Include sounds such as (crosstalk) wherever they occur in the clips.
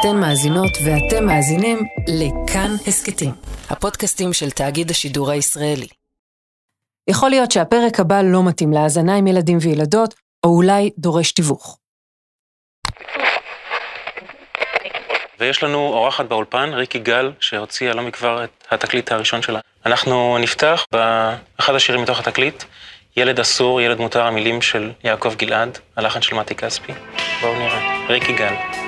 אתן מאזינות ואתם מאזינים לכאן הסכתים, הפודקאסטים של תאגיד השידור הישראלי. יכול להיות שהפרק הבא לא מתאים להאזנה עם ילדים וילדות, או אולי דורש תיווך. ויש לנו אורחת באולפן, ריקי גל, שהוציאה לא מכבר את התקליט הראשון שלה. אנחנו נפתח באחד השירים מתוך התקליט, ילד אסור, ילד מותר, המילים של יעקב גלעד, הלחן של מתי כספי. בואו נראה. ריקי גל.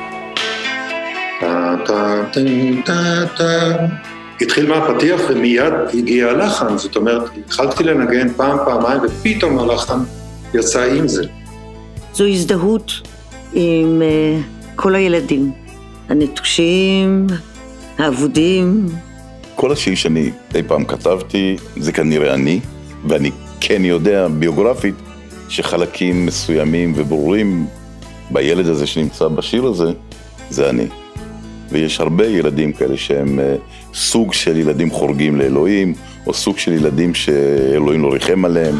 התחיל מהפתיח ומיד הגיע הלחן, זאת אומרת, התחלתי לנגן פעם, פעמיים, ופתאום הלחן יצא עם זה. זו הזדהות עם uh, כל הילדים, הנטושים, האבודים. כל השיר שאני אי פעם כתבתי, זה כנראה אני, ואני כן יודע ביוגרפית שחלקים מסוימים וברורים בילד הזה שנמצא בשיר הזה, זה אני. ויש הרבה ילדים כאלה שהם uh, סוג של ילדים חורגים לאלוהים, או סוג של ילדים שאלוהים לא ריחם עליהם.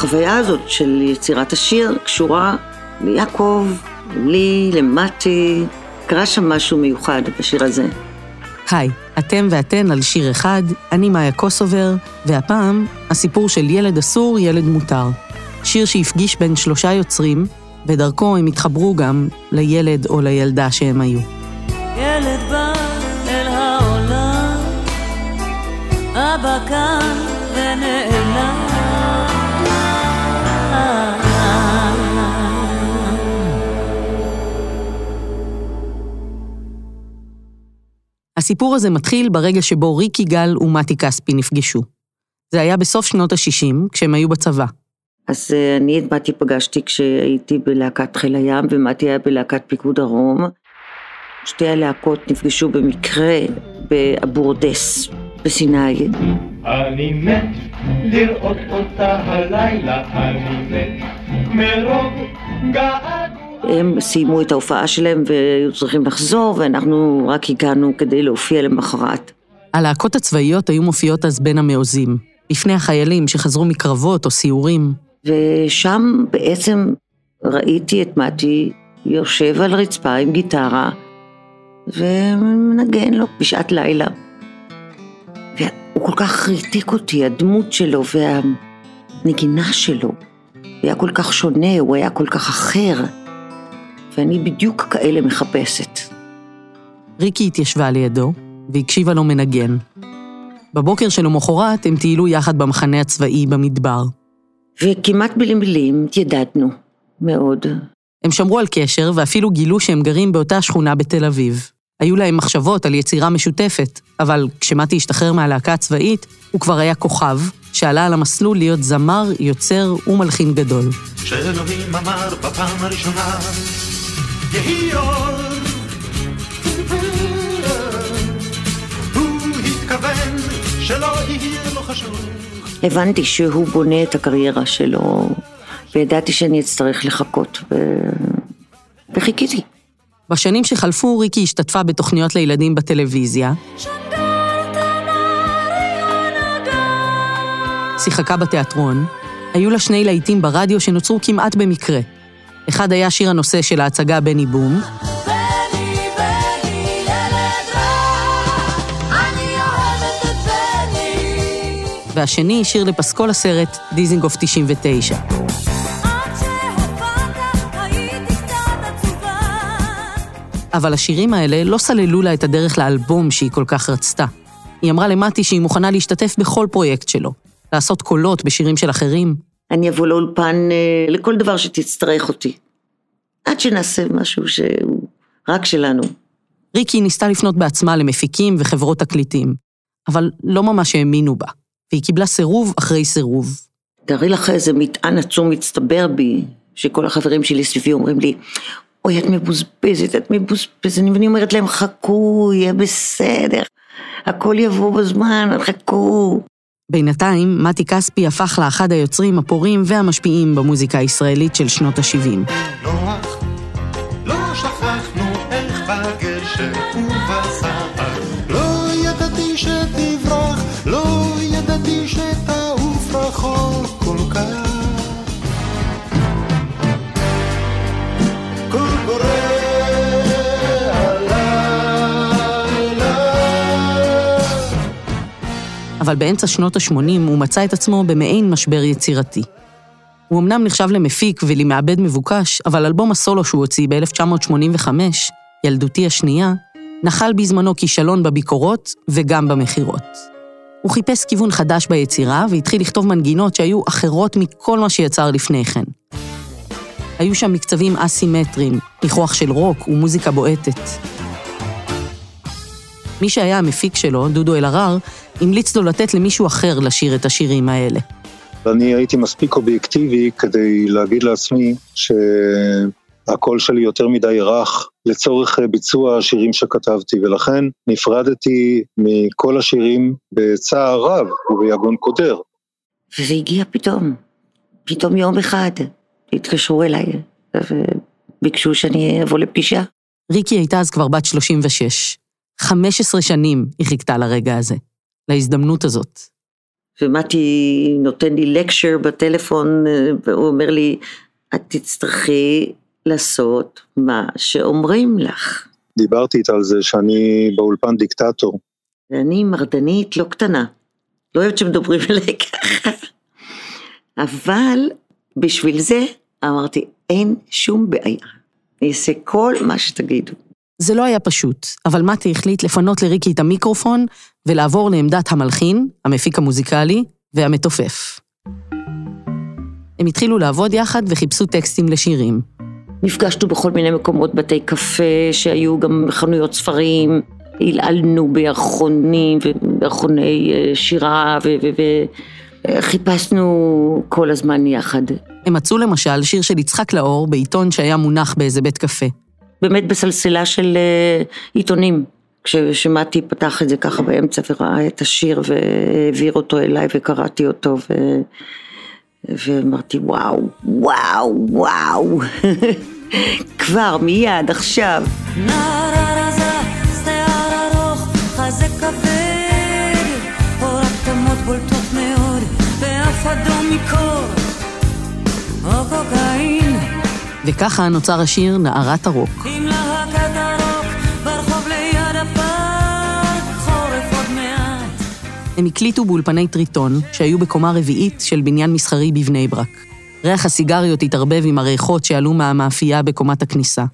החוויה הזאת של יצירת השיר קשורה ליעקב, לי, למטי, קרה שם משהו מיוחד בשיר הזה. היי, אתם ואתן על שיר אחד, אני מאיה קוסובר, והפעם הסיפור של ילד אסור, ילד מותר. שיר שהפגיש בין שלושה יוצרים, ודרכו הם התחברו גם לילד או לילדה שהם היו. ילד בא אל העולם, אבא כאן ונעלם. הסיפור הזה מתחיל ברגע שבו ריק יגאל ומתי כספי נפגשו. זה היה בסוף שנות ה-60, כשהם היו בצבא. אז אה, אני את מתי פגשתי כשהייתי בלהקת חיל הים, ומתי היה בלהקת פיקוד דרום. שתי הלהקות נפגשו במקרה באבורדס, בסיני. אני מת לראות אותה הלילה, אני מת מרוב געגוע. הם סיימו את ההופעה שלהם והיו צריכים לחזור, ואנחנו רק הגענו כדי להופיע למחרת. הלהקות הצבאיות היו מופיעות אז בין המעוזים, לפני החיילים שחזרו מקרבות או סיורים. ושם בעצם ראיתי את מתי יושב על רצפה עם גיטרה ומנגן לו בשעת לילה. והוא כל כך ריתק אותי, הדמות שלו והנגינה שלו. הוא היה כל כך שונה, הוא היה כל כך אחר. ואני בדיוק כאלה מחפשת. ריקי התיישבה לידו והקשיבה לו מנגן. בבוקר שלמחרת הם טיילו יחד במחנה הצבאי במדבר. וכמעט בלי מילים התיידדנו, מאוד. הם שמרו על קשר ואפילו גילו שהם גרים באותה שכונה בתל אביב. היו להם מחשבות על יצירה משותפת, אבל כשמתי השתחרר מהלהקה הצבאית, הוא כבר היה כוכב, שעלה על המסלול להיות זמר, יוצר ומלחין גדול. שאלוהים אמר בפעם הראשונה יהי אור. הוא התכוון שלא יהיה לו חשוב. הבנתי שהוא בונה את הקריירה שלו, וידעתי שאני אצטרך לחכות, ו... וחיכיתי. בשנים שחלפו ריקי השתתפה בתוכניות לילדים בטלוויזיה. שיחקה בתיאטרון, היו לה שני להיטים ברדיו שנוצרו כמעט במקרה. אחד היה שיר הנושא של ההצגה בני בום. והשני שיר לפסקול הסרט דיזינגוף 99. אבל השירים האלה לא סללו לה את הדרך לאלבום שהיא כל כך רצתה. היא אמרה למטי שהיא מוכנה להשתתף בכל פרויקט שלו, לעשות קולות בשירים של אחרים, אני אבוא לאולפן אה, לכל דבר שתצטרך אותי. עד שנעשה משהו שהוא רק שלנו. ריקי ניסתה לפנות בעצמה למפיקים וחברות תקליטים, אבל לא ממש האמינו בה, והיא קיבלה סירוב אחרי סירוב. תארי לך איזה מטען עצום מצטבר בי, שכל החברים שלי סביבי אומרים לי, אוי, את מבוזבזת, את מבוזבזת, ואני אומרת להם, חכו, יהיה בסדר, הכל יבוא בזמן, חכו. בינתיים, מתי כספי הפך לאחד היוצרים הפורים והמשפיעים במוזיקה הישראלית של שנות ה-70. נוח, אבל באמצע שנות ה-80 הוא מצא את עצמו במעין משבר יצירתי. הוא אמנם נחשב למפיק ולמעבד מבוקש, אבל אלבום הסולו שהוא הוציא ב-1985, ילדותי השנייה, נחל בזמנו כישלון בביקורות וגם במכירות. הוא חיפש כיוון חדש ביצירה והתחיל לכתוב מנגינות שהיו אחרות מכל מה שיצר לפני כן. היו שם מקצבים אסימטריים, ניחוח של רוק ומוזיקה בועטת. מי שהיה המפיק שלו, דודו אלהרר, המליץ לו לתת למישהו אחר לשיר את השירים האלה. אני הייתי מספיק אובייקטיבי כדי להגיד לעצמי שהקול שלי יותר מדי רך לצורך ביצוע השירים שכתבתי, ולכן נפרדתי מכל השירים בצער רב וביגון קודר. וזה הגיע פתאום, פתאום יום אחד, התקשרו אליי וביקשו שאני אבוא לפגישה. ריקי הייתה אז כבר בת 36. 15 שנים היא חיכתה לרגע הזה, להזדמנות הזאת. ומתי נותן לי לקשר בטלפון, והוא אומר לי, את תצטרכי לעשות מה שאומרים לך. דיברתי איתה על זה שאני באולפן דיקטטור. ואני מרדנית לא קטנה, לא אוהבת שמדברים אליי ככה. אבל בשביל זה אמרתי, אין שום בעיה, אני אעשה כל מה שתגידו. זה לא היה פשוט, אבל מתי החליט לפנות לריקי את המיקרופון ולעבור לעמדת המלחין, המפיק המוזיקלי והמתופף. הם התחילו לעבוד יחד וחיפשו טקסטים לשירים. נפגשנו בכל מיני מקומות, בתי קפה שהיו גם חנויות ספרים, הלעלנו בירחונים ובירחוני אה, שירה וחיפשנו כל הזמן יחד. הם מצאו למשל שיר של יצחק לאור בעיתון שהיה מונח באיזה בית קפה. באמת בסלסלה של אה, עיתונים. כשמתי פתח את זה ככה באמצע וראה את השיר והעביר אותו אליי וקראתי אותו ו... ואמרתי וואו, וואו, וואו, (laughs) כבר מיד עכשיו. וככה נוצר השיר נערת הרוק. עם להקת הרוק, ברחוב ליד הפארק, חורף עוד מעט. הם הקליטו באולפני טריטון, שהיו בקומה רביעית של בניין מסחרי בבני ברק. ריח הסיגריות התערבב עם הריחות שעלו מהמאפייה בקומת הכניסה.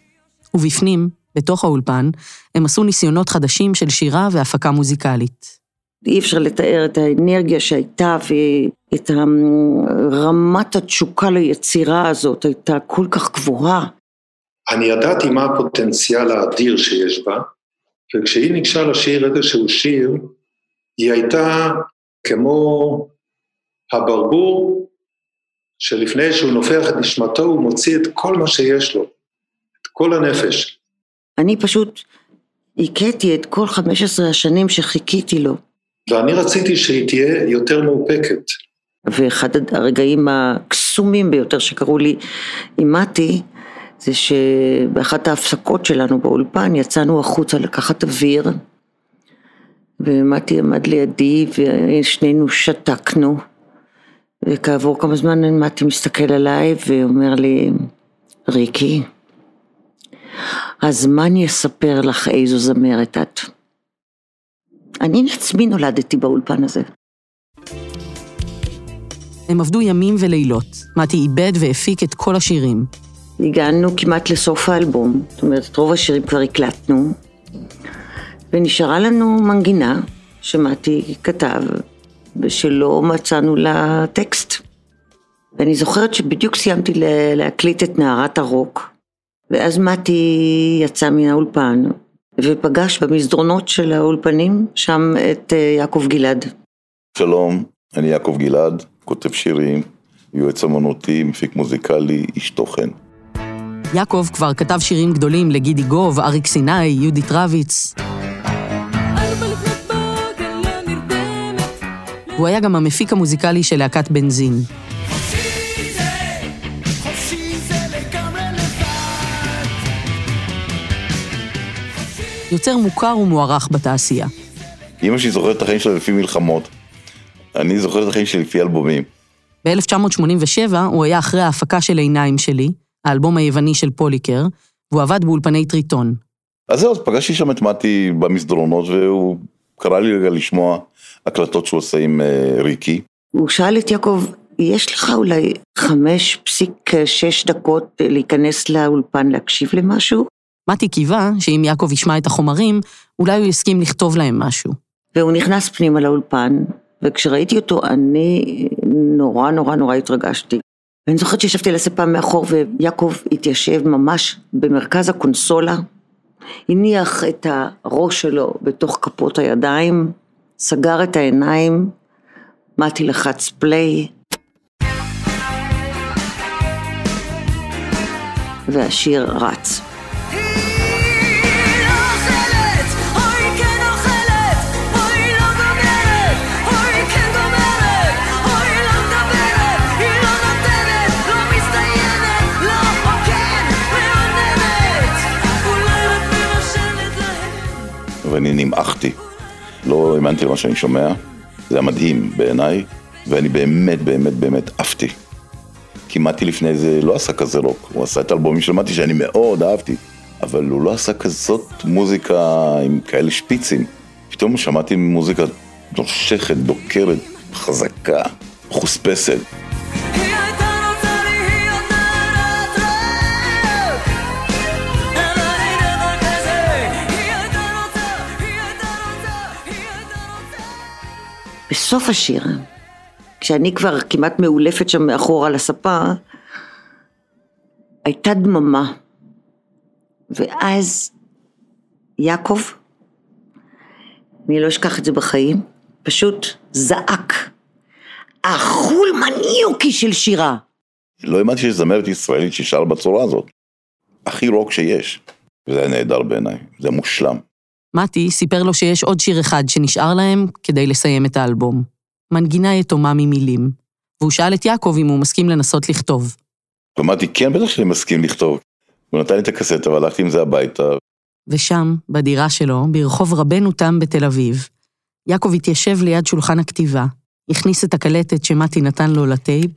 ובפנים, בתוך האולפן, הם עשו ניסיונות חדשים של שירה והפקה מוזיקלית. אי אפשר לתאר את האנרגיה שהייתה ואת רמת התשוקה ליצירה הזאת הייתה כל כך גבוהה. אני ידעתי מה הפוטנציאל האדיר שיש בה, וכשהיא ניגשה לשיר איזשהו שיר, היא הייתה כמו הברבור שלפני שהוא נופח את נשמתו הוא מוציא את כל מה שיש לו, את כל הנפש. אני פשוט הכיתי את כל 15 השנים שחיכיתי לו. ואני רציתי שהיא תהיה יותר מאופקת. ואחד הרגעים הקסומים ביותר שקרו לי עם מתי, זה שבאחת ההפסקות שלנו באולפן יצאנו החוצה לקחת אוויר, ומתי עמד לידי ושנינו שתקנו, וכעבור כמה זמן מתי מסתכל עליי ואומר לי, ריקי, אני אספר לך איזו זמרת את? אני לעצמי נולדתי באולפן הזה. הם עבדו ימים ולילות. מתי איבד והפיק את כל השירים. הגענו כמעט לסוף האלבום, זאת אומרת, את רוב השירים כבר הקלטנו, ונשארה לנו מנגינה שמתי כתב, ושלא מצאנו לה טקסט. ואני זוכרת שבדיוק סיימתי להקליט את נערת הרוק, ואז מתי יצא מן האולפן, ופגש במסדרונות של האולפנים שם את אה, יעקב גלעד. שלום, אני יעקב גלעד, כותב שירים, יועץ אמנותי, מפיק מוזיקלי, איש תוכן. יעקב כבר כתב שירים גדולים לגידי גוב, אריק סיני, יהודית רביץ. והוא היה גם המפיק המוזיקלי של להקת בנזין. יוצר מוכר ומוערך בתעשייה. אמא שלי זוכרת את החיים שלה לפי מלחמות. אני זוכר את החיים שלי לפי אלבומים. ב-1987 הוא היה אחרי ההפקה של עיניים שלי, האלבום היווני של פוליקר, והוא עבד באולפני טריטון. אז זהו, אז פגשתי שם את מתי במסדרונות, והוא קרא לי רגע לשמוע הקלטות שהוא עושה עם אה, ריקי. הוא שאל את יעקב, יש לך אולי חמש פסיק שש דקות להיכנס לאולפן להקשיב למשהו? מתי קיווה שאם יעקב ישמע את החומרים, אולי הוא יסכים לכתוב להם משהו. והוא נכנס פנימה לאולפן, וכשראיתי אותו אני נורא נורא נורא התרגשתי. ואני זוכרת שישבתי על הספה מאחור ויעקב התיישב ממש במרכז הקונסולה, הניח את הראש שלו בתוך כפות הידיים, סגר את העיניים, מתי לחץ פליי, והשיר רץ. ואני נמעכתי. לא האמנתי למה שאני שומע, זה היה מדהים בעיניי, ואני באמת באמת באמת עפתי. כי מתי לפני זה לא עשה כזה רוק, הוא עשה את האלבומים של מתי שאני מאוד אהבתי, אבל הוא לא עשה כזאת מוזיקה עם כאלה שפיצים. פתאום שמעתי מוזיקה נושכת, דוקרת, חזקה, חוספסת. בסוף השיר, כשאני כבר כמעט מאולפת שם מאחורה על הספה, הייתה דממה. ואז יעקב, אני לא אשכח את זה בחיים, פשוט זעק. החולמניוקי של שירה. לא האמנתי שיש זמרת ישראלית ששרה בצורה הזאת. הכי רוק שיש. וזה היה נהדר בעיניי, זה מושלם. מתי סיפר לו שיש עוד שיר אחד שנשאר להם כדי לסיים את האלבום. מנגינה יתומה ממילים. והוא שאל את יעקב אם הוא מסכים לנסות לכתוב. ואמרתי, כן, בטח שאני מסכים לכתוב. הוא נתן לי את הקסטה והלכתי עם זה הביתה. ושם, בדירה שלו, ברחוב רבנו תם בתל אביב, יעקב התיישב ליד שולחן הכתיבה, הכניס את הקלטת שמתי נתן לו לטייפ,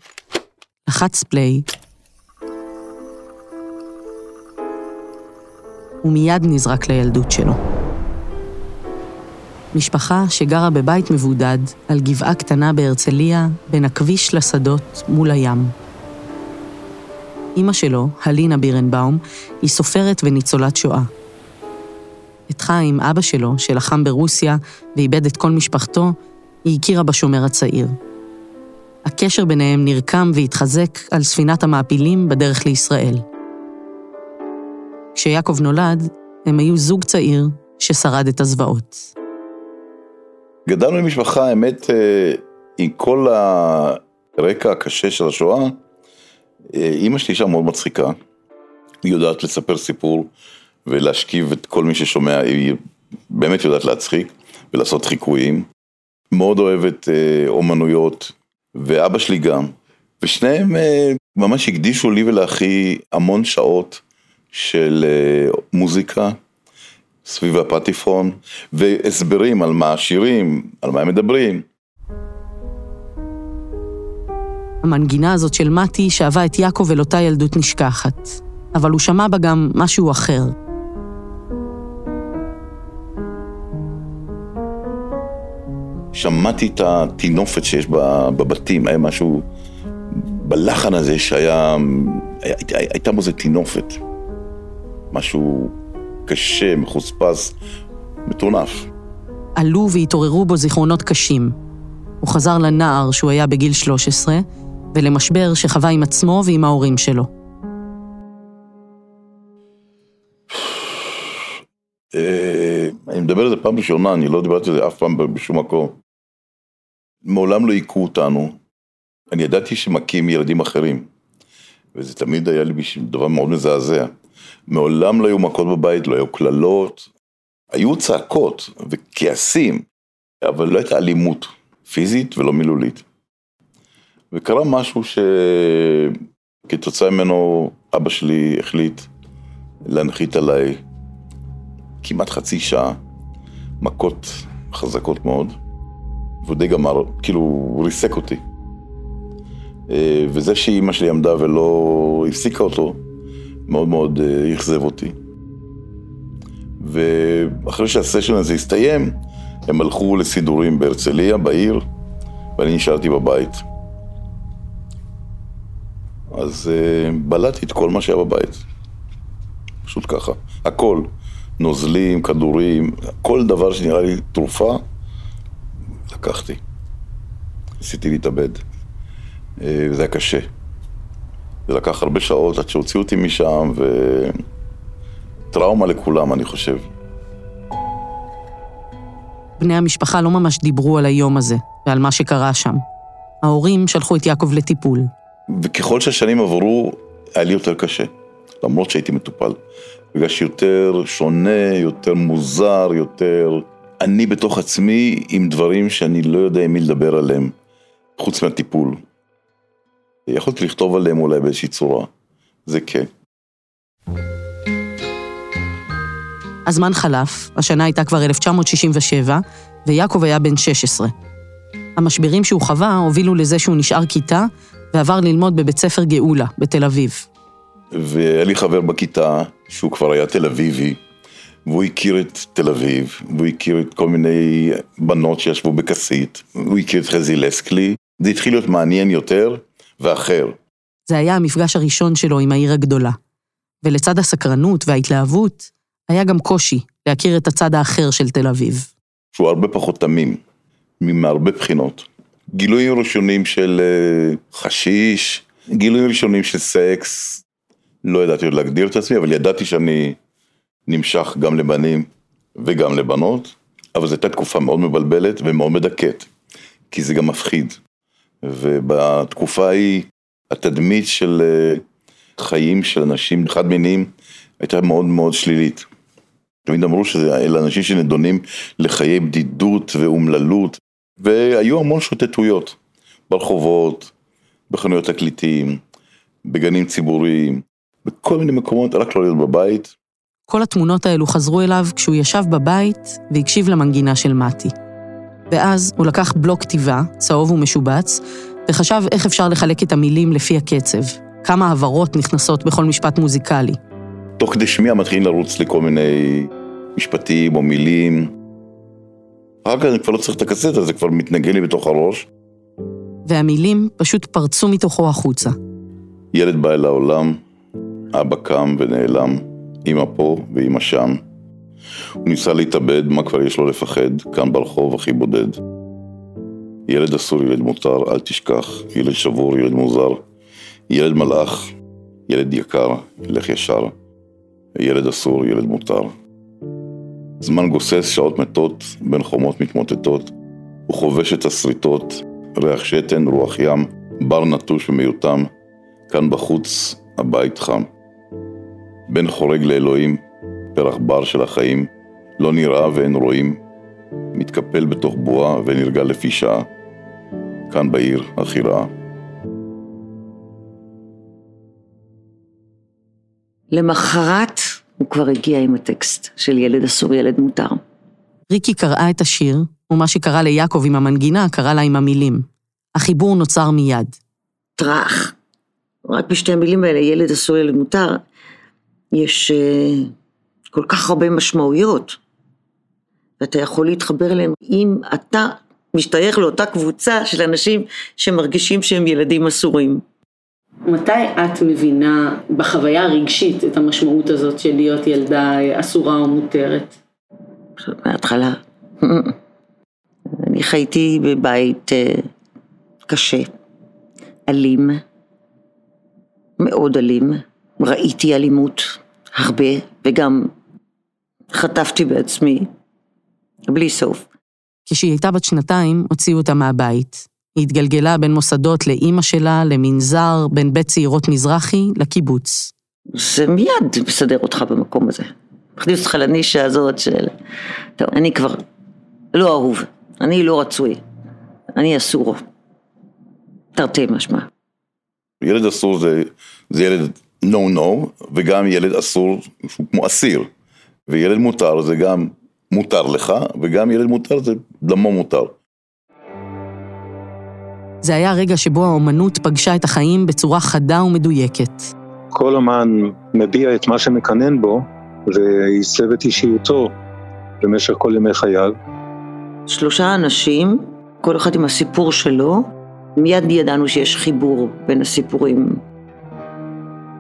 לחץ פליי, ומיד נזרק לילדות שלו. משפחה שגרה בבית מבודד על גבעה קטנה בהרצליה, בין הכביש לשדות מול הים. אימא שלו, הלינה בירנבאום, היא סופרת וניצולת שואה. את חיים, אבא שלו, שלחם ברוסיה ואיבד את כל משפחתו, היא הכירה בשומר הצעיר. הקשר ביניהם נרקם והתחזק על ספינת המעפילים בדרך לישראל. כשיעקב נולד, הם היו זוג צעיר ששרד את הזוועות. גדלנו עם משפחה, האמת, אה, עם כל הרקע הקשה של השואה, אה, אימא שלי אישה מאוד מצחיקה. היא יודעת לספר סיפור ולהשכיב את כל מי ששומע, היא באמת יודעת להצחיק ולעשות חיקויים. מאוד אוהבת אה, אומנויות, ואבא שלי גם. ושניהם ממש הקדישו לי ולאחי המון שעות של מוזיקה סביב הפטיפון, והסברים על מה השירים, על מה הם מדברים. המנגינה הזאת של מתי שאבה את יעקב אל אותה ילדות נשכחת. אבל הוא שמע בה גם משהו אחר. שמעתי את הטינופת שיש בבתים, היה משהו בלחן הזה שהיה, היה, הייתה, הייתה בו איזה טינופת. משהו קשה, מחוספס, מטונף. עלו והתעוררו בו זיכרונות קשים. הוא חזר לנער שהוא היה בגיל 13, ולמשבר שחווה עם עצמו ועם ההורים שלו. אה, אני מדבר על זה פעם ראשונה, אני לא דיברתי על זה אף פעם בשום מקום. מעולם לא היכו אותנו. אני ידעתי שמכים ילדים אחרים. וזה תמיד היה לי דבר מאוד מזעזע. מעולם לא היו מכות בבית, לא היו קללות, היו צעקות וכעסים, אבל לא הייתה אלימות פיזית ולא מילולית. וקרה משהו שכתוצאה ממנו אבא שלי החליט להנחית עליי כמעט חצי שעה, מכות חזקות מאוד, והוא די גמר, כאילו, הוא ריסק אותי. אה, וזה שאימא שלי עמדה ולא הפסיקה אותו, מאוד מאוד אה, אכזב אותי. ואחרי שהסשן הזה הסתיים, הם הלכו לסידורים בהרצליה, בעיר, ואני נשארתי בבית. אז uh, בלעתי את כל מה שהיה בבית. פשוט ככה. הכל. נוזלים, כדורים, כל דבר שנראה לי תרופה, לקחתי. ניסיתי להתאבד. אה, וזה היה קשה. זה לקח הרבה שעות עד שהוציאו אותי משם, וטראומה לכולם, אני חושב. בני המשפחה לא ממש דיברו על היום הזה ועל מה שקרה שם. ההורים שלחו את יעקב לטיפול. וככל שהשנים עברו, היה לי יותר קשה, למרות שהייתי מטופל. בגלל שיותר שונה, יותר מוזר, יותר... אני בתוך עצמי עם דברים שאני לא יודע עם מי לדבר עליהם, חוץ מהטיפול. יכולתי לכתוב עליהם אולי באיזושהי צורה, זה כן. הזמן חלף, השנה הייתה כבר 1967, ויעקב היה בן 16. המשברים שהוא חווה הובילו לזה שהוא נשאר כיתה ועבר ללמוד בבית ספר גאולה, בתל אביב. והיה לי חבר בכיתה שהוא כבר היה תל אביבי, והוא הכיר את תל אביב, והוא הכיר את כל מיני בנות שישבו בכסית, הוא הכיר את חזי לסקלי, זה התחיל להיות מעניין יותר ואחר. זה היה המפגש הראשון שלו עם העיר הגדולה. ולצד הסקרנות וההתלהבות, היה גם קושי להכיר את הצד האחר של תל אביב. שהוא הרבה פחות תמים, מהרבה בחינות. גילויים ראשונים של אה, חשיש, גילויים ראשונים של סקס, לא ידעתי עוד להגדיר את עצמי, אבל ידעתי שאני נמשך גם לבנים וגם לבנות, אבל זו הייתה תקופה מאוד מבלבלת ומאוד מדכאת, כי זה גם מפחיד. ובתקופה ההיא, התדמית של אה, חיים של אנשים חד מיניים הייתה מאוד מאוד שלילית. תמיד אמרו שאלה אנשים שנדונים לחיי בדידות ואומללות, והיו המון שוטטויות ברחובות, בחנויות תקליטים, בגנים ציבוריים, בכל מיני מקומות, רק לא להיות בבית. כל התמונות האלו חזרו אליו כשהוא ישב בבית והקשיב למנגינה של מתי. ואז הוא לקח בלוק כתיבה, צהוב ומשובץ, וחשב איך אפשר לחלק את המילים לפי הקצב. כמה הברות נכנסות בכל משפט מוזיקלי. תוך כדי שמיעה מתחילים לרוץ לי כל מיני משפטים או מילים. אחר כך אני כבר לא צריך את הקסטה, זה כבר מתנגן לי בתוך הראש. והמילים פשוט פרצו מתוכו החוצה. ילד בא אל העולם, אבא קם ונעלם, אמא פה ואמא שם. הוא ניסה להתאבד, מה כבר יש לו לפחד, כאן ברחוב הכי בודד. ילד אסור, ילד מותר, אל תשכח, ילד שבור, ילד מוזר. ילד מלאך, ילד יקר, ילך ישר. ילד אסור, ילד מותר. זמן גוסס, שעות מתות, בין חומות מתמוטטות. הוא חובש את השריטות, ריח שתן, רוח ים, בר נטוש ומיותם. כאן בחוץ, הבית חם. בן חורג לאלוהים, פרח בר של החיים, לא נראה ואין רואים, מתקפל בתוך בועה ונרגע לפי שעה. כאן בעיר הכי רעה. למחרת הוא כבר הגיע עם הטקסט של ילד אסור, ילד מותר. ריקי קראה את השיר, ומה שקרה ליעקב עם המנגינה קרה לה עם המילים. החיבור נוצר מיד. טראח. רק בשתי המילים האלה, ילד אסור, ילד מותר, יש uh, כל כך הרבה משמעויות, ואתה יכול להתחבר אליהם אם אתה משתייך לאותה קבוצה של אנשים שמרגישים שהם ילדים אסורים. מתי את מבינה בחוויה הרגשית את המשמעות הזאת של להיות ילדה אסורה או מותרת? מההתחלה. (laughs) אני חייתי בבית uh, קשה, אלים, מאוד אלים. ראיתי אלימות, הרבה, וגם חטפתי בעצמי, בלי סוף. כשהיא הייתה בת שנתיים, הוציאו אותה מהבית. היא התגלגלה בין מוסדות לאימא שלה, למנזר, בין בית צעירות מזרחי לקיבוץ. זה מיד מסדר אותך במקום הזה. מכניס אותך לנישה הזאת של, טוב, אני כבר לא אהוב, אני לא רצוי, אני אסור. תרתי משמע. ילד אסור זה, זה ילד נו נו, וגם ילד אסור שהוא כמו אסיר. וילד מותר זה גם מותר לך, וגם ילד מותר זה דמו מותר. זה היה הרגע שבו האומנות פגשה את החיים בצורה חדה ומדויקת. כל אמן מביע את מה שמקנן בו, ועיצב את אישיותו במשך כל ימי חייו. שלושה אנשים, כל אחד עם הסיפור שלו, מיד ידענו שיש חיבור בין הסיפורים.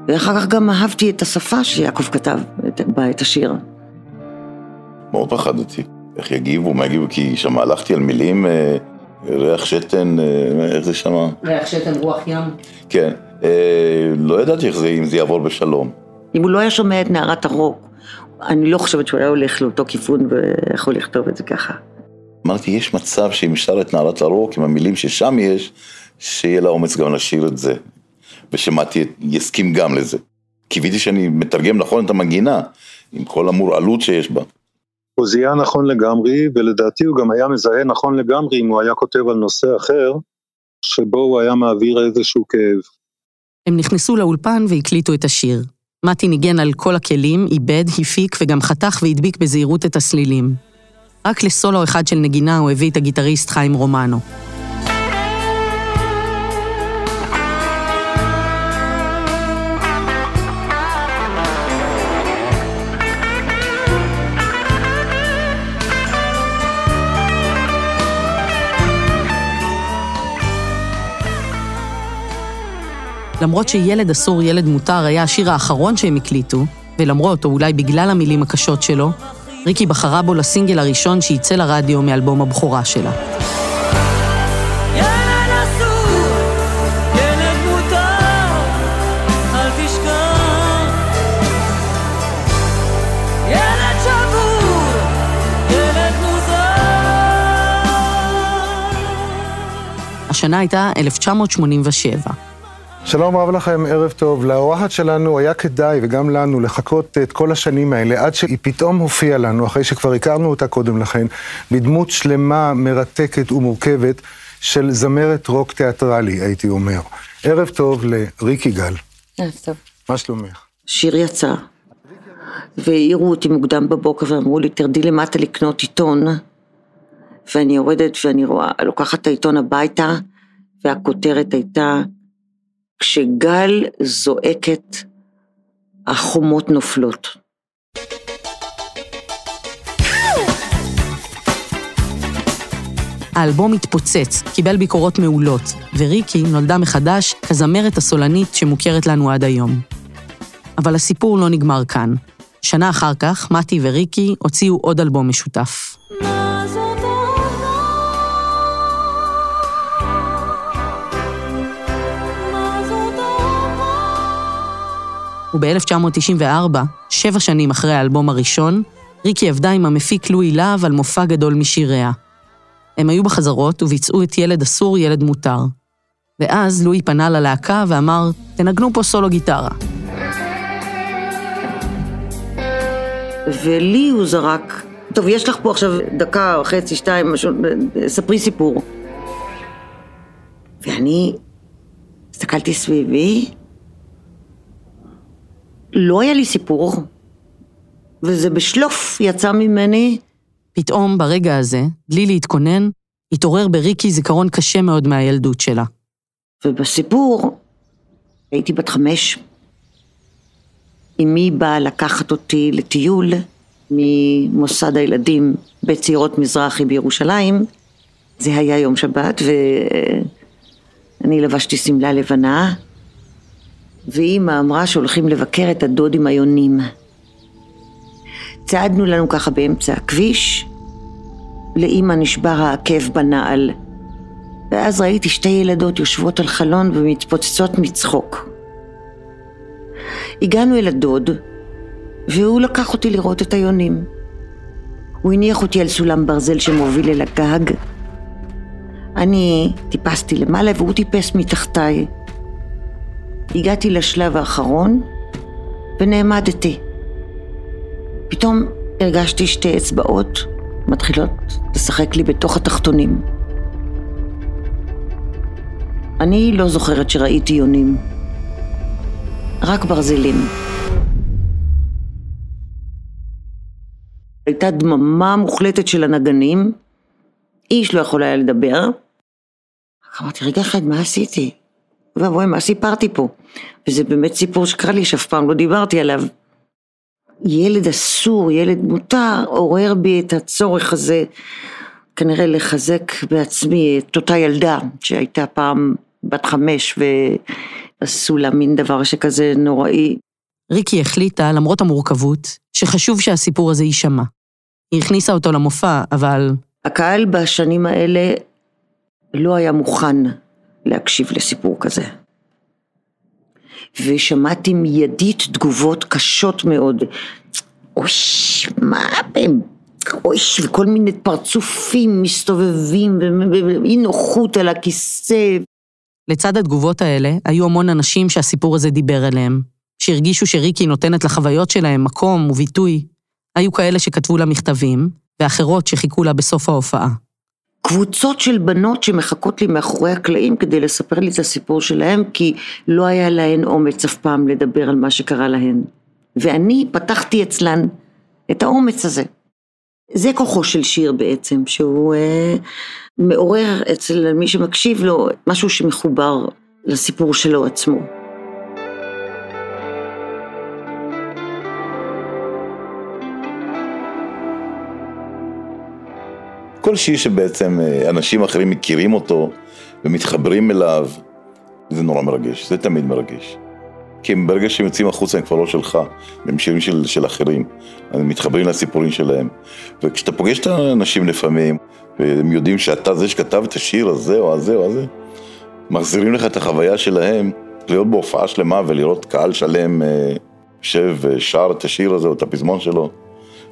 ואחר כך גם אהבתי את השפה שיעקב כתב בה את השיר. מאוד פחדתי. איך יגיבו, מה יגיבו, כי שם הלכתי על מילים, אה, ריח שתן, אה, איך זה שמה? ריח שתן רוח ים. כן. אה, לא ידעתי איך זה, אם זה יעבור בשלום. אם הוא לא היה שומע את נערת הרוק, אני לא חושבת שהוא היה הולך לאותו כיוון ויכול לכתוב את זה ככה. אמרתי, יש מצב שאם שר את נערת הרוק, עם המילים ששם יש, שיהיה לה אומץ גם לשיר את זה. ושמעתי, יסכים גם לזה. קיוויתי שאני מתרגם נכון את המנגינה, עם כל המורעלות שיש בה. הוא זיהה נכון לגמרי, ולדעתי הוא גם היה מזהה נכון לגמרי אם הוא היה כותב על נושא אחר, שבו הוא היה מעביר איזשהו כאב. הם נכנסו לאולפן והקליטו את השיר. מתי ניגן על כל הכלים, איבד, הפיק וגם חתך והדביק בזהירות את הסלילים. רק לסולו אחד של נגינה הוא הביא את הגיטריסט חיים רומנו. למרות שילד אסור, ילד מותר היה השיר האחרון שהם הקליטו, ולמרות, או אולי בגלל המילים הקשות שלו, ריקי בחרה בו לסינגל הראשון שייצא לרדיו מאלבום הבכורה שלה. השנה הייתה 1987. שלום רב לכם, ערב טוב. לאורחת שלנו היה כדאי, וגם לנו, לחכות את כל השנים האלה, עד שהיא פתאום הופיעה לנו, אחרי שכבר הכרנו אותה קודם לכן, בדמות שלמה, מרתקת ומורכבת של זמרת רוק תיאטרלי, הייתי אומר. ערב טוב לריקי גל, טוב. מה שלומך? שיר יצא, והעירו אותי מוקדם בבוקר ואמרו לי, תרדי למטה לקנות עיתון. ואני יורדת ואני רואה, לוקחת את העיתון הביתה, והכותרת הייתה, כשגל זועקת, החומות נופלות. האלבום התפוצץ, קיבל ביקורות מעולות, וריקי נולדה מחדש כזמרת הסולנית שמוכרת לנו עד היום. אבל הסיפור לא נגמר כאן. שנה אחר כך, מתי וריקי הוציאו עוד אלבום משותף. מה וב-1994, שבע שנים אחרי האלבום הראשון, ריקי עבדה עם המפיק לואי להב על מופע גדול משיריה. הם היו בחזרות וביצעו את ילד אסור, ילד מותר. ואז לואי פנה ללהקה ואמר, תנגנו פה סולו גיטרה. ולי הוא זרק, טוב, יש לך פה עכשיו דקה חצי, שתיים, משהו, ספרי סיפור. ואני הסתכלתי סביבי, לא היה לי סיפור, וזה בשלוף יצא ממני, פתאום, ברגע הזה, בלי להתכונן, התעורר בריקי זיכרון קשה מאוד מהילדות שלה. ובסיפור הייתי בת חמש. אמי באה לקחת אותי לטיול ממוסד הילדים בצעירות מזרחי בירושלים. זה היה יום שבת ואני לבשתי שמלה לבנה ואימא אמרה שהולכים לבקר את הדוד עם היונים. צעדנו לנו ככה באמצע הכביש, לאימא נשבר העקב בנעל. ואז ראיתי שתי ילדות יושבות על חלון ומתפוצצות מצחוק. הגענו אל הדוד, והוא לקח אותי לראות את היונים. הוא הניח אותי על סולם ברזל שמוביל אל הגג. אני טיפסתי למעלה והוא טיפס מתחתיי. הגעתי לשלב האחרון ונעמדתי. פתאום הרגשתי שתי אצבעות מתחילות לשחק לי בתוך התחתונים. אני לא זוכרת שראיתי יונים, רק ברזלים. הייתה דממה מוחלטת של הנגנים, איש לא יכול היה לדבר. אמרתי, רגע אחד, מה עשיתי? ואבוי, מה סיפרתי פה? וזה באמת סיפור שקרה לי שאף פעם לא דיברתי עליו. ילד אסור, ילד מותר, עורר בי את הצורך הזה, כנראה לחזק בעצמי את אותה ילדה שהייתה פעם בת חמש ועשו לה מין דבר שכזה נוראי. ריקי החליטה, למרות המורכבות, שחשוב שהסיפור הזה יישמע. היא הכניסה אותו למופע, אבל הקהל בשנים האלה לא היה מוכן להקשיב לסיפור כזה. ושמעתי מיידית תגובות קשות מאוד. אוש, מה הם? אוש, וכל מיני פרצופים מסתובבים, ואי נוחות על הכיסא. לצד התגובות האלה, היו המון אנשים שהסיפור הזה דיבר אליהם, שהרגישו שריקי נותנת לחוויות שלהם מקום וביטוי. היו כאלה שכתבו לה מכתבים, ואחרות שחיכו לה בסוף ההופעה. קבוצות של בנות שמחכות לי מאחורי הקלעים כדי לספר לי את הסיפור שלהם, כי לא היה להן אומץ אף פעם לדבר על מה שקרה להן. ואני פתחתי אצלן את האומץ הזה. זה כוחו של שיר בעצם, שהוא אה, מעורר אצל מי שמקשיב לו משהו שמחובר לסיפור שלו עצמו. כל שיר שבעצם אה, אנשים אחרים מכירים אותו ומתחברים אליו, זה נורא מרגש, זה תמיד מרגש. כי ברגע שהם יוצאים החוצה הם כבר לא שלך, הם שירים של, של אחרים, הם מתחברים לסיפורים שלהם. וכשאתה פוגש את האנשים לפעמים, והם יודעים שאתה זה שכתב את השיר הזה או הזה או הזה, מחזירים לך את החוויה שלהם, להיות בהופעה שלמה ולראות קהל שלם אה, יושב ושר את השיר הזה או את הפזמון שלו,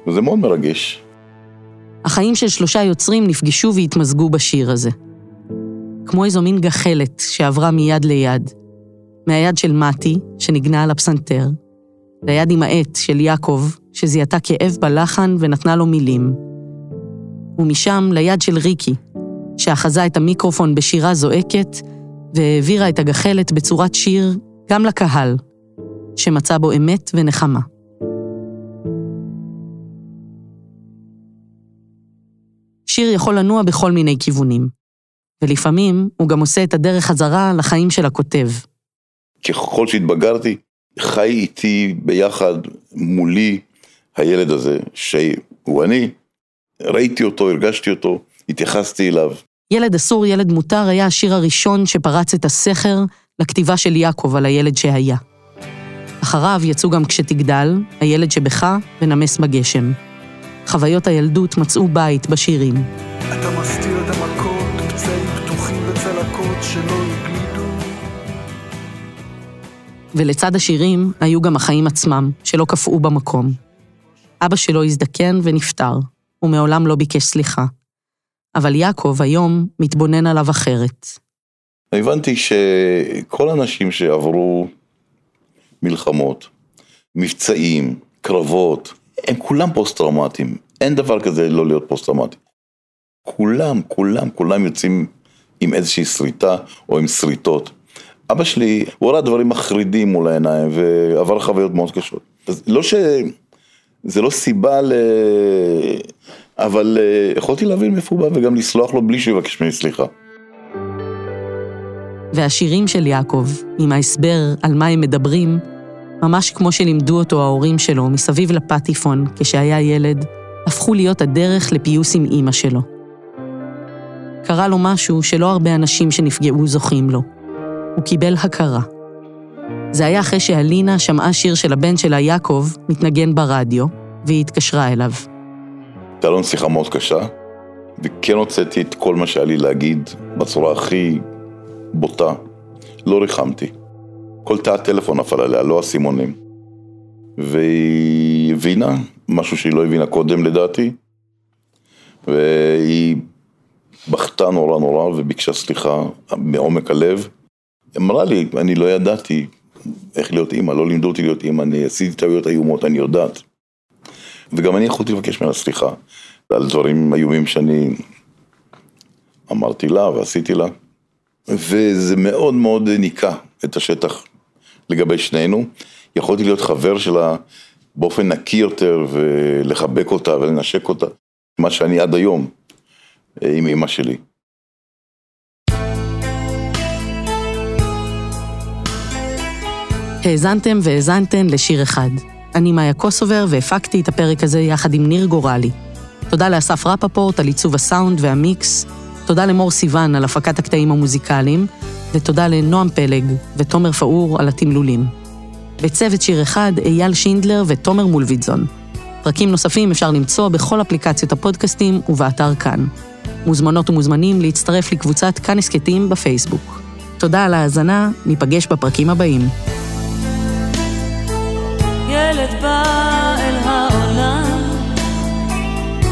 וזה מאוד מרגש. החיים של שלושה יוצרים נפגשו והתמזגו בשיר הזה. כמו איזו מין גחלת שעברה מיד ליד. מהיד של מתי, שניגנה על הפסנתר, ליד עם העט של יעקב, שזיהתה כאב בלחן ונתנה לו מילים. ומשם ליד של ריקי, שאחזה את המיקרופון בשירה זועקת, והעבירה את הגחלת בצורת שיר גם לקהל, שמצא בו אמת ונחמה. שיר יכול לנוע בכל מיני כיוונים, ולפעמים הוא גם עושה את הדרך חזרה לחיים של הכותב. ככל שהתבגרתי, חי איתי ביחד מולי הילד הזה, שהוא אני, ראיתי אותו, הרגשתי אותו, התייחסתי אליו. ילד אסור, ילד מותר היה השיר הראשון שפרץ את הסכר לכתיבה של יעקב על הילד שהיה. אחריו יצאו גם כשתגדל, הילד שבך ונמס בגשם. חוויות הילדות מצאו בית בשירים. אתה מסתיר את המכות, פצעים פתוחים וצלקות שלא הגלידו. ולצד השירים היו גם החיים עצמם, שלא קפאו במקום. אבא שלו הזדקן ונפטר, ומעולם לא ביקש סליחה. אבל יעקב היום מתבונן עליו אחרת. הבנתי שכל האנשים שעברו מלחמות, מבצעים, קרבות, הם כולם פוסט-טראומטיים. אין דבר כזה לא להיות פוסט-טראומטי. כולם, כולם, כולם יוצאים עם איזושהי שריטה או עם שריטות. אבא שלי, הוא ראה דברים מחרידים מול העיניים ועבר חוויות מאוד קשות. אז לא ש... זה לא סיבה ל... אבל אה, יכולתי להבין מאיפה הוא בא וגם לסלוח לו בלי שהוא יבקש ממני סליחה. והשירים של יעקב, עם ההסבר על מה הם מדברים, ממש כמו שלימדו אותו ההורים שלו מסביב לפטיפון כשהיה ילד, הפכו להיות הדרך לפיוס עם אימא שלו. קרה לו משהו שלא הרבה אנשים שנפגעו זוכים לו. הוא קיבל הכרה. זה היה אחרי שאלינה שמעה שיר של הבן שלה, יעקב, מתנגן ברדיו, והיא התקשרה אליו. הייתה לנו שיחה מאוד קשה, וכן הוצאתי את כל מה שהיה לי להגיד בצורה הכי בוטה. לא ריחמתי. כל תא הטלפון נפל עליה, לא אסימונים. והיא הבינה משהו שהיא לא הבינה קודם לדעתי, והיא בכתה נורא נורא וביקשה סליחה מעומק הלב. אמרה לי, אני לא ידעתי איך להיות אימא, לא לימדו אותי להיות אימא, אני עשיתי טעויות איומות, אני יודעת. וגם אני יכולתי לבקש ממנה סליחה על דברים איומים שאני אמרתי לה ועשיתי לה. וזה מאוד מאוד ניקה את השטח לגבי שנינו. יכולתי להיות חבר שלה באופן נקי יותר ולחבק אותה ולנשק אותה, מה שאני עד היום אה, עם אמא שלי. האזנתם והאזנתן לשיר אחד. אני מאיה קוסובר והפקתי את הפרק הזה יחד עם ניר גורלי. תודה לאסף רפפורט על עיצוב הסאונד והמיקס, תודה למור סיוון על הפקת הקטעים המוזיקליים, ותודה לנועם פלג ותומר פאור על התמלולים. בצוות שיר אחד, אייל שינדלר ותומר מולביטזון. פרקים נוספים אפשר למצוא בכל אפליקציות הפודקאסטים ובאתר כאן. מוזמנות ומוזמנים להצטרף לקבוצת כאן הסכתים בפייסבוק. תודה על ההאזנה, ניפגש בפרקים הבאים. ילד בא אל העולם,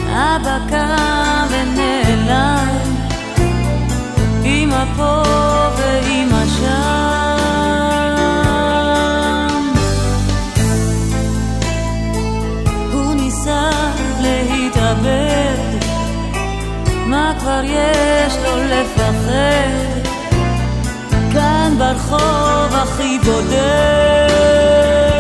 אבא קם ונעלם, אמא פה כבר יש לו לפחד? כאן ברחוב הכי בודד.